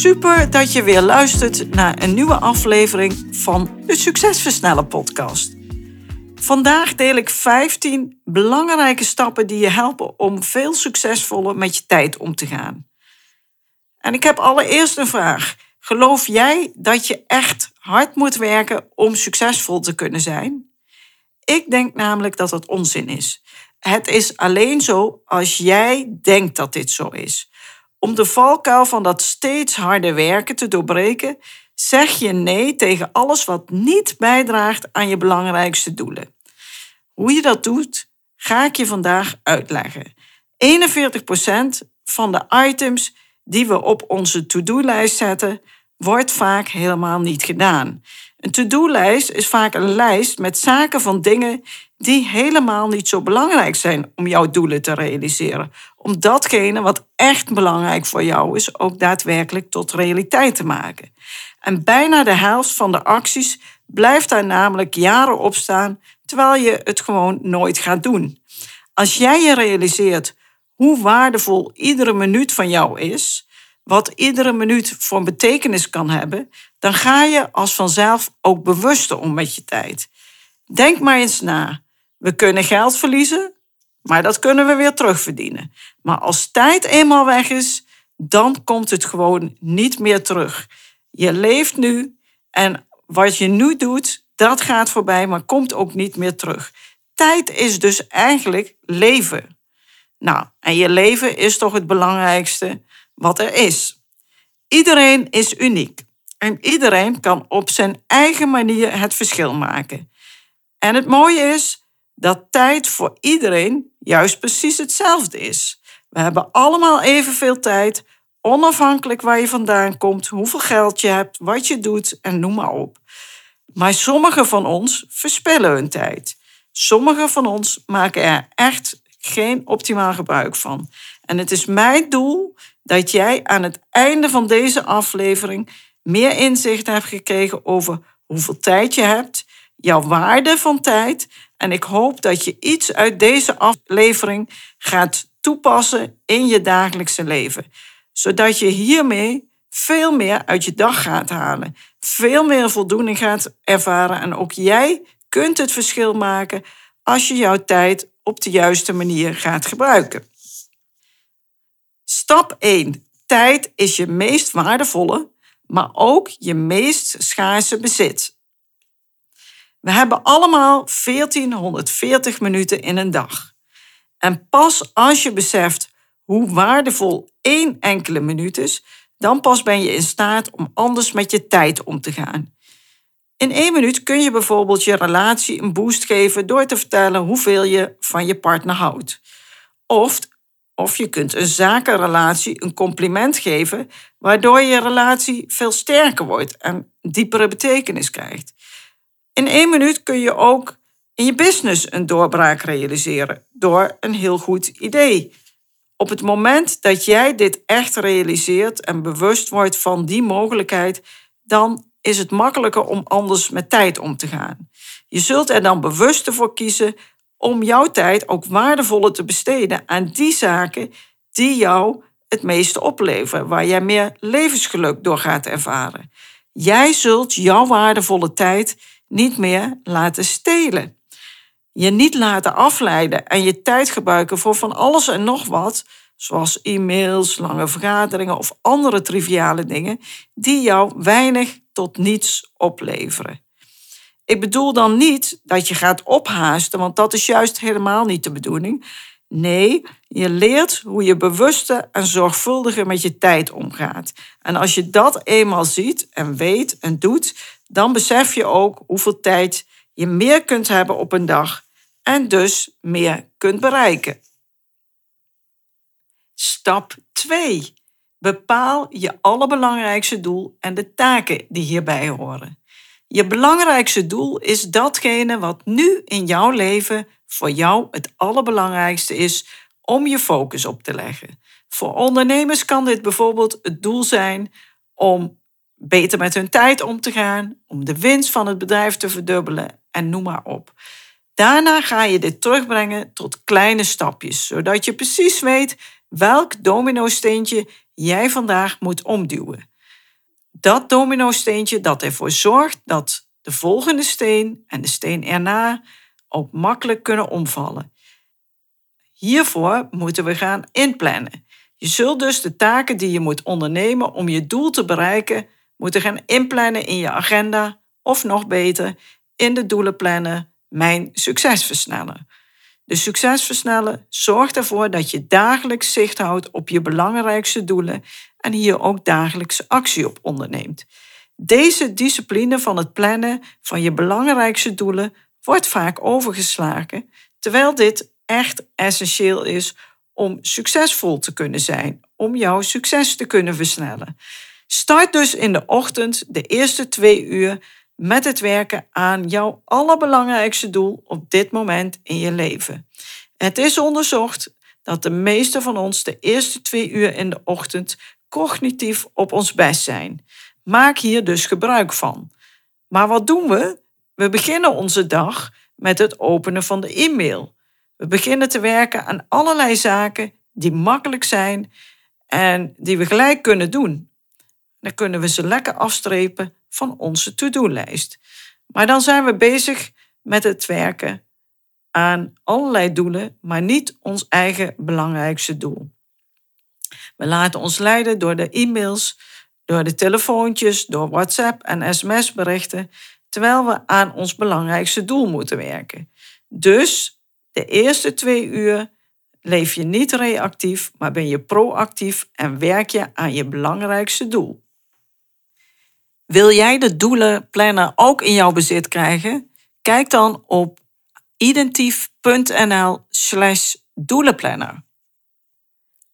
Super dat je weer luistert naar een nieuwe aflevering van de Succesversneller podcast. Vandaag deel ik 15 belangrijke stappen die je helpen om veel succesvoller met je tijd om te gaan. En ik heb allereerst een vraag. Geloof jij dat je echt hard moet werken om succesvol te kunnen zijn? Ik denk namelijk dat dat onzin is. Het is alleen zo als jij denkt dat dit zo is. Om de valkuil van dat steeds harder werken te doorbreken, zeg je nee tegen alles wat niet bijdraagt aan je belangrijkste doelen. Hoe je dat doet, ga ik je vandaag uitleggen. 41% van de items die we op onze to-do-lijst zetten, wordt vaak helemaal niet gedaan. Een to-do-lijst is vaak een lijst met zaken van dingen die helemaal niet zo belangrijk zijn om jouw doelen te realiseren. Om datgene wat echt belangrijk voor jou is, ook daadwerkelijk tot realiteit te maken. En bijna de helft van de acties blijft daar namelijk jaren op staan, terwijl je het gewoon nooit gaat doen. Als jij je realiseert hoe waardevol iedere minuut van jou is, wat iedere minuut voor betekenis kan hebben, dan ga je als vanzelf ook bewuster om met je tijd. Denk maar eens na. We kunnen geld verliezen, maar dat kunnen we weer terugverdienen. Maar als tijd eenmaal weg is, dan komt het gewoon niet meer terug. Je leeft nu en wat je nu doet, dat gaat voorbij, maar komt ook niet meer terug. Tijd is dus eigenlijk leven. Nou, en je leven is toch het belangrijkste wat er is. Iedereen is uniek en iedereen kan op zijn eigen manier het verschil maken. En het mooie is dat tijd voor iedereen juist precies hetzelfde is. We hebben allemaal evenveel tijd, onafhankelijk waar je vandaan komt, hoeveel geld je hebt, wat je doet en noem maar op. Maar sommigen van ons verspillen hun tijd. Sommigen van ons maken er echt geen optimaal gebruik van. En het is mijn doel dat jij aan het einde van deze aflevering meer inzicht hebt gekregen over hoeveel tijd je hebt, jouw waarde van tijd. En ik hoop dat je iets uit deze aflevering gaat toepassen in je dagelijkse leven. Zodat je hiermee veel meer uit je dag gaat halen. Veel meer voldoening gaat ervaren. En ook jij kunt het verschil maken als je jouw tijd op de juiste manier gaat gebruiken. Stap 1. Tijd is je meest waardevolle, maar ook je meest schaarse bezit. We hebben allemaal 1440 minuten in een dag. En pas als je beseft hoe waardevol één enkele minuut is, dan pas ben je in staat om anders met je tijd om te gaan. In één minuut kun je bijvoorbeeld je relatie een boost geven door te vertellen hoeveel je van je partner houdt. Of of je kunt een zakenrelatie een compliment geven, waardoor je relatie veel sterker wordt en diepere betekenis krijgt. In één minuut kun je ook in je business een doorbraak realiseren door een heel goed idee. Op het moment dat jij dit echt realiseert en bewust wordt van die mogelijkheid, dan is het makkelijker om anders met tijd om te gaan. Je zult er dan bewust voor kiezen om jouw tijd ook waardevoller te besteden aan die zaken die jou het meeste opleveren, waar jij meer levensgeluk door gaat ervaren. Jij zult jouw waardevolle tijd niet meer laten stelen. Je niet laten afleiden en je tijd gebruiken voor van alles en nog wat, zoals e-mails, lange vergaderingen of andere triviale dingen, die jou weinig tot niets opleveren. Ik bedoel dan niet dat je gaat ophaasten, want dat is juist helemaal niet de bedoeling. Nee, je leert hoe je bewuster en zorgvuldiger met je tijd omgaat. En als je dat eenmaal ziet en weet en doet, dan besef je ook hoeveel tijd je meer kunt hebben op een dag en dus meer kunt bereiken. Stap 2. Bepaal je allerbelangrijkste doel en de taken die hierbij horen. Je belangrijkste doel is datgene wat nu in jouw leven voor jou het allerbelangrijkste is om je focus op te leggen. Voor ondernemers kan dit bijvoorbeeld het doel zijn om beter met hun tijd om te gaan, om de winst van het bedrijf te verdubbelen en noem maar op. Daarna ga je dit terugbrengen tot kleine stapjes, zodat je precies weet welk domino-steentje jij vandaag moet omduwen. Dat domino-steentje dat ervoor zorgt dat de volgende steen en de steen erna ook makkelijk kunnen omvallen. Hiervoor moeten we gaan inplannen. Je zult dus de taken die je moet ondernemen om je doel te bereiken, moeten gaan inplannen in je agenda of nog beter in de doelenplannen Mijn Succes Versnellen. De Succes Versnellen zorgt ervoor dat je dagelijks zicht houdt op je belangrijkste doelen en hier ook dagelijks actie op onderneemt. Deze discipline van het plannen van je belangrijkste doelen wordt vaak overgeslagen, terwijl dit echt essentieel is om succesvol te kunnen zijn, om jouw succes te kunnen versnellen. Start dus in de ochtend de eerste twee uur met het werken aan jouw allerbelangrijkste doel op dit moment in je leven. Het is onderzocht dat de meeste van ons de eerste twee uur in de ochtend cognitief op ons best zijn. Maak hier dus gebruik van. Maar wat doen we? We beginnen onze dag met het openen van de e-mail. We beginnen te werken aan allerlei zaken die makkelijk zijn en die we gelijk kunnen doen. Dan kunnen we ze lekker afstrepen van onze to-do-lijst. Maar dan zijn we bezig met het werken aan allerlei doelen, maar niet ons eigen belangrijkste doel. We laten ons leiden door de e-mails, door de telefoontjes, door WhatsApp en sms-berichten, terwijl we aan ons belangrijkste doel moeten werken. Dus de eerste twee uur leef je niet reactief, maar ben je proactief en werk je aan je belangrijkste doel. Wil jij de doelenplanner ook in jouw bezit krijgen? Kijk dan op identief.nl slash doelenplanner.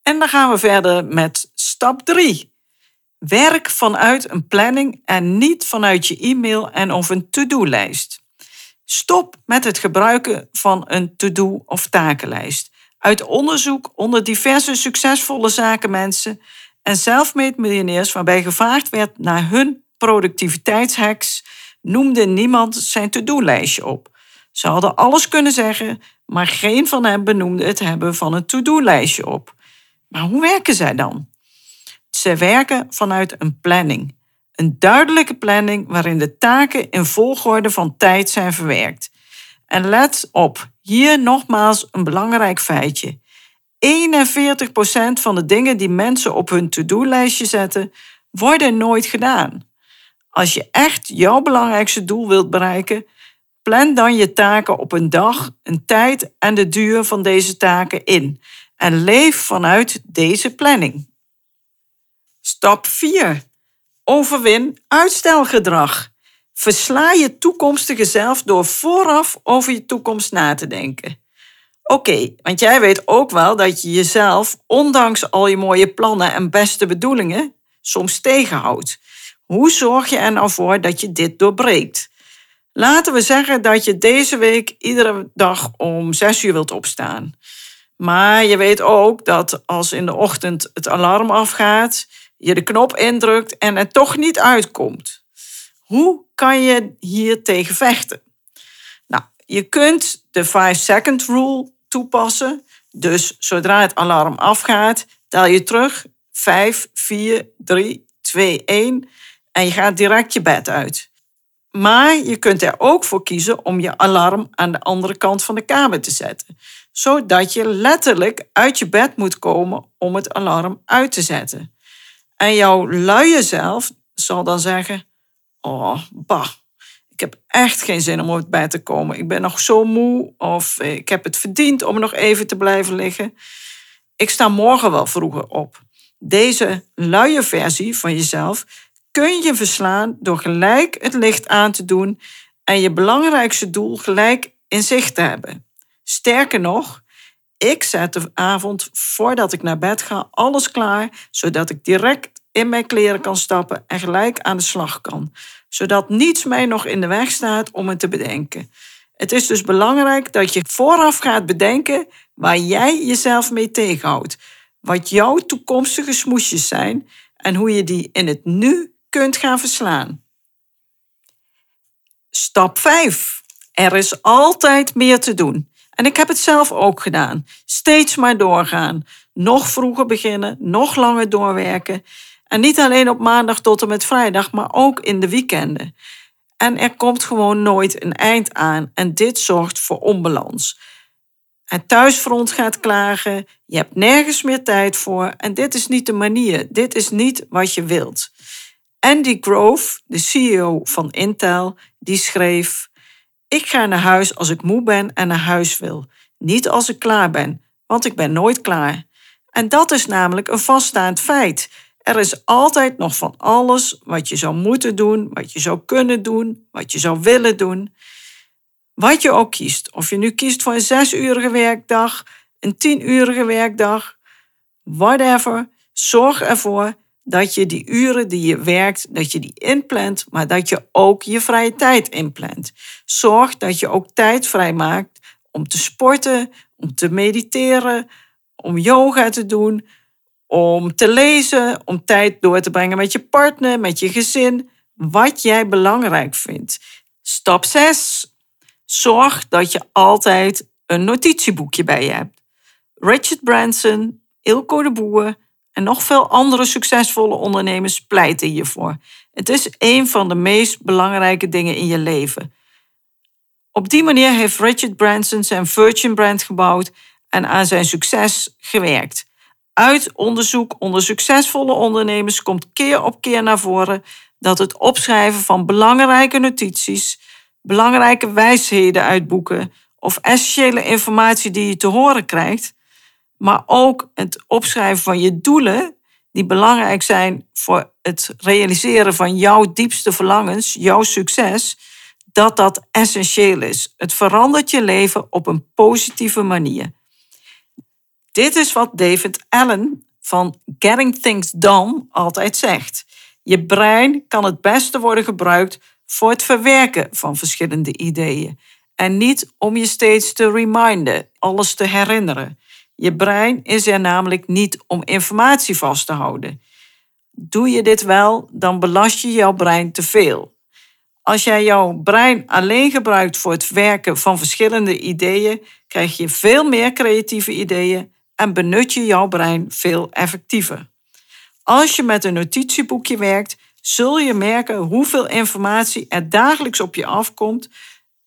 En dan gaan we verder met stap 3. Werk vanuit een planning en niet vanuit je e-mail en of een to-do-lijst. Stop met het gebruiken van een to-do of takenlijst. Uit onderzoek onder diverse succesvolle zakenmensen en self-made miljonairs waarbij gevraagd werd naar hun productiviteitshacks, noemde niemand zijn to-do-lijstje op. Ze hadden alles kunnen zeggen, maar geen van hen benoemde het hebben van een to-do-lijstje op. Maar hoe werken zij dan? Ze werken vanuit een planning. Een duidelijke planning waarin de taken in volgorde van tijd zijn verwerkt. En let op, hier nogmaals een belangrijk feitje. 41% van de dingen die mensen op hun to-do-lijstje zetten, worden nooit gedaan. Als je echt jouw belangrijkste doel wilt bereiken, plan dan je taken op een dag, een tijd en de duur van deze taken in en leef vanuit deze planning. Stap 4. Overwin uitstelgedrag. Versla je toekomstige zelf door vooraf over je toekomst na te denken. Oké, want jij weet ook wel dat je jezelf, ondanks al je mooie plannen en beste bedoelingen, soms tegenhoudt. Hoe zorg je er nou voor dat je dit doorbreekt? Laten we zeggen dat je deze week iedere dag om 6 uur wilt opstaan. Maar je weet ook dat als in de ochtend het alarm afgaat, je de knop indrukt en het toch niet uitkomt. Hoe kan je hier tegen vechten? Nou, je kunt de 5-second rule toepassen. Dus zodra het alarm afgaat, tel je terug 5, 4, 3, 2, 1 en je gaat direct je bed uit. Maar je kunt er ook voor kiezen om je alarm aan de andere kant van de kamer te zetten, zodat je letterlijk uit je bed moet komen om het alarm uit te zetten. En jouw luie zelf zal dan zeggen: Oh, bah, ik heb echt geen zin om uit bed te komen. Ik ben nog zo moe of ik heb het verdiend om nog even te blijven liggen. Ik sta morgen wel vroeger op. Deze luie versie van jezelf kun je verslaan door gelijk het licht aan te doen en je belangrijkste doel gelijk in zicht te hebben. Sterker nog, Ik zet de avond voordat ik naar bed ga alles klaar, zodat ik direct in mijn kleren kan stappen en gelijk aan de slag kan. Zodat niets mij nog in de weg staat om het te bedenken. Het is dus belangrijk dat je vooraf gaat bedenken waar jij jezelf mee tegenhoudt. Wat jouw toekomstige smoesjes zijn en hoe je die in het nu kunt gaan verslaan. Stap 5. Er is altijd meer te doen. En ik heb het zelf ook gedaan. Steeds maar doorgaan. Nog vroeger beginnen, nog langer doorwerken. En niet alleen op maandag tot en met vrijdag, maar ook in de weekenden. En er komt gewoon nooit een eind aan. En dit zorgt voor onbalans. Het thuisfront gaat klagen, je hebt nergens meer tijd voor en dit is niet de manier. Dit is niet wat je wilt. Andy Grove, de CEO van Intel, die schreef: Ik ga naar huis als ik moe ben en naar huis wil, niet als ik klaar ben, want ik ben nooit klaar. En dat is namelijk een vaststaand feit. Er is altijd nog van alles wat je zou moeten doen, wat je zou kunnen doen, wat je zou willen doen. Wat je ook kiest, of je nu kiest voor een zesurige werkdag, een tienurige werkdag, whatever, zorg ervoor dat je die uren die je werkt, dat je die inplant, maar dat je ook je vrije tijd inplant. Zorg dat je ook tijd vrijmaakt om te sporten, om te mediteren, om yoga te doen, om te lezen, om tijd door te brengen met je partner, met je gezin, wat jij belangrijk vindt. Stap 6. Zorg dat je altijd een notitieboekje bij je hebt. Richard Branson, Ilko de Boer en nog veel andere succesvolle ondernemers pleiten hiervoor. Het is een van de meest belangrijke dingen in je leven. Op die manier heeft Richard Branson zijn Virgin brand gebouwd en aan zijn succes gewerkt. Uit onderzoek onder succesvolle ondernemers komt keer op keer naar voren dat het opschrijven van belangrijke notities, belangrijke wijsheden uit boeken of essentiële informatie die je te horen krijgt, maar ook het opschrijven van je doelen, die belangrijk zijn voor het realiseren van jouw diepste verlangens, jouw succes, dat dat essentieel is. Het verandert je leven op een positieve manier. Dit is wat David Allen van Getting Things Done altijd zegt. Je brein kan het beste worden gebruikt voor het verwerken van verschillende ideeën en niet om je steeds te reminden, alles te herinneren. Je brein is er namelijk niet om informatie vast te houden. Doe je dit wel, dan belast je jouw brein te veel. Als jij jouw brein alleen gebruikt voor het werken van verschillende ideeën, krijg je veel meer creatieve ideeën en benut je jouw brein veel effectiever. Als je met een notitieboekje werkt, zul je merken hoeveel informatie er dagelijks op je afkomt,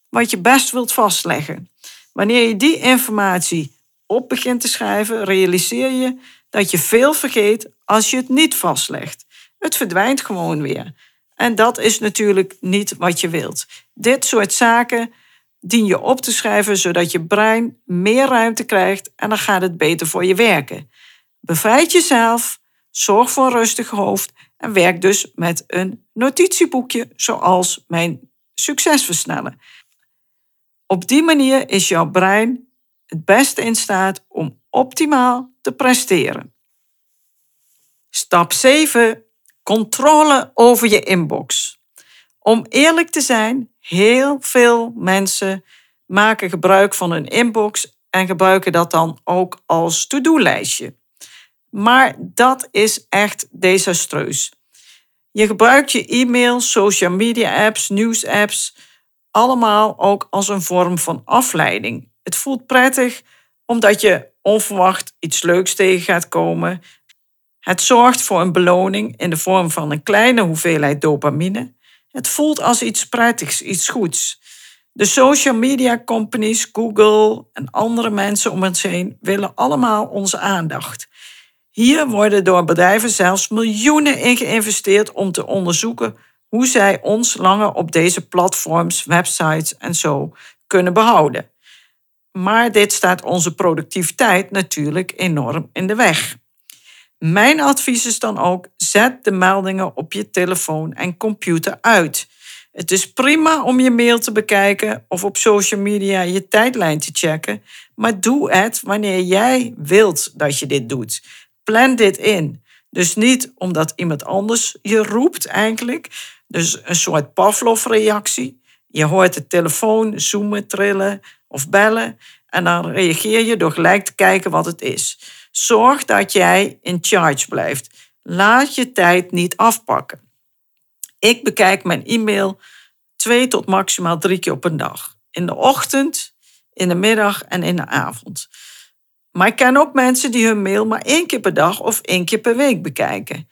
wat je best wilt vastleggen. Wanneer je die informatie op begint te schrijven, realiseer je dat je veel vergeet als je het niet vastlegt. Het verdwijnt gewoon weer. En dat is natuurlijk niet wat je wilt. Dit soort zaken dien je op te schrijven zodat je brein meer ruimte krijgt en dan gaat het beter voor je werken. Bevrijd jezelf, zorg voor een rustig hoofd en werk dus met een notitieboekje zoals mijn succesversnellen. Op die manier is jouw brein het beste in staat om optimaal te presteren. Stap 7. Controle over je inbox. Om eerlijk te zijn, heel veel mensen maken gebruik van hun inbox en gebruiken dat dan ook als to-do-lijstje. Maar dat is echt desastreus. Je gebruikt je e-mail, social media apps, nieuwsapps, allemaal ook als een vorm van afleiding. Het voelt prettig omdat je onverwacht iets leuks tegen gaat komen. Het zorgt voor een beloning in de vorm van een kleine hoeveelheid dopamine. Het voelt als iets prettigs, iets goeds. De social media companies, Google en andere mensen om ons heen willen allemaal onze aandacht. Hier worden door bedrijven zelfs miljoenen in geïnvesteerd om te onderzoeken hoe zij ons langer op deze platforms, websites en zo kunnen behouden. Maar dit staat onze productiviteit natuurlijk enorm in de weg. Mijn advies is dan ook: zet de meldingen op je telefoon en computer uit. Het is prima om je mail te bekijken of op social media je tijdlijn te checken, maar doe het wanneer jij wilt dat je dit doet. Plan dit in. Dus niet omdat iemand anders je roept eigenlijk. Dus een soort Pavlov-reactie. Je hoort de telefoon zoomen, trillen of bellen en dan reageer je door gelijk te kijken wat het is. Zorg dat jij in charge blijft. Laat je tijd niet afpakken. Ik bekijk mijn e-mail twee tot maximaal drie keer op een dag. In de ochtend, in de middag en in de avond. Maar ik ken ook mensen die hun mail maar één keer per dag of één keer per week bekijken.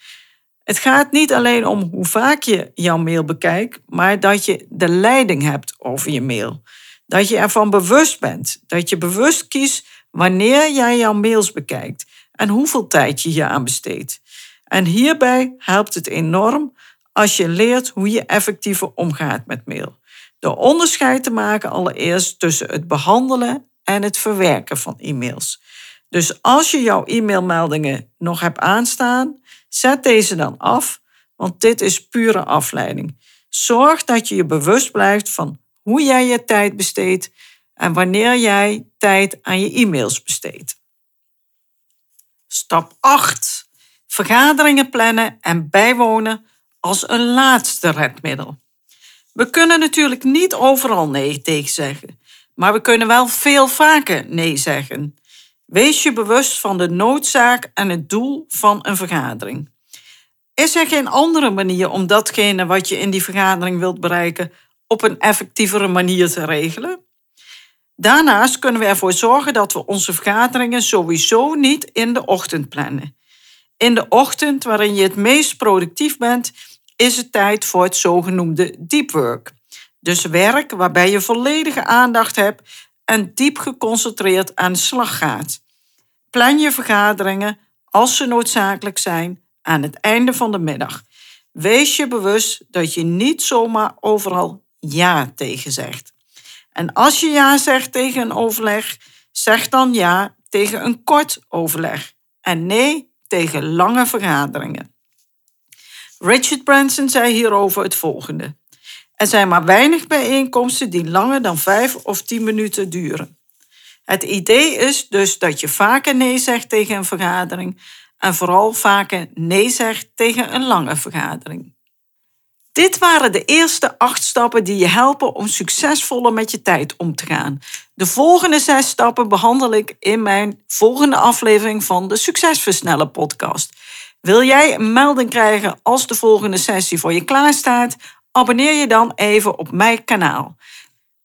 Het gaat niet alleen om hoe vaak je jouw mail bekijkt, maar dat je de leiding hebt over je mail. Dat je ervan bewust bent. Dat je bewust kiest wanneer jij jouw mails bekijkt en hoeveel tijd je hier aan besteedt. En hierbij helpt het enorm als je leert hoe je effectiever omgaat met mail. Door onderscheid te maken allereerst tussen het behandelen en het verwerken van e-mails. Dus als je jouw e-mailmeldingen nog hebt aanstaan, zet deze dan af, want dit is pure afleiding. Zorg dat je je bewust blijft van hoe jij je tijd besteedt en wanneer jij tijd aan je e-mails besteedt. Stap 8. Vergaderingen plannen en bijwonen als een laatste redmiddel. We kunnen natuurlijk niet overal nee tegen zeggen, maar we kunnen wel veel vaker nee zeggen. Wees je bewust van de noodzaak en het doel van een vergadering. Is er geen andere manier om datgene wat je in die vergadering wilt bereiken op een effectievere manier te regelen? Daarnaast kunnen we ervoor zorgen dat we onze vergaderingen sowieso niet in de ochtend plannen. In de ochtend, waarin je het meest productief bent, is het tijd voor het zogenoemde deep work. Dus werk waarbij je volledige aandacht hebt en diep geconcentreerd aan de slag gaat. Plan je vergaderingen, als ze noodzakelijk zijn, aan het einde van de middag. Wees je bewust dat je niet zomaar overal ja tegen zegt. En als je ja zegt tegen een overleg, zeg dan ja tegen een kort overleg en nee tegen lange vergaderingen. Richard Branson zei hierover het volgende. Er zijn maar weinig bijeenkomsten die langer dan vijf of tien minuten duren. Het idee is dus dat je vaker nee zegt tegen een vergadering en vooral vaker nee zegt tegen een lange vergadering. Dit waren de eerste acht stappen die je helpen om succesvoller met je tijd om te gaan. De volgende zes stappen behandel ik in mijn volgende aflevering van de Succesversnellen podcast. Wil jij een melding krijgen als de volgende sessie voor je klaarstaat? Abonneer je dan even op mijn kanaal.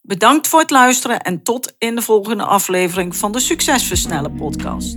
Bedankt voor het luisteren en tot in de volgende aflevering van de Succesversnellen podcast.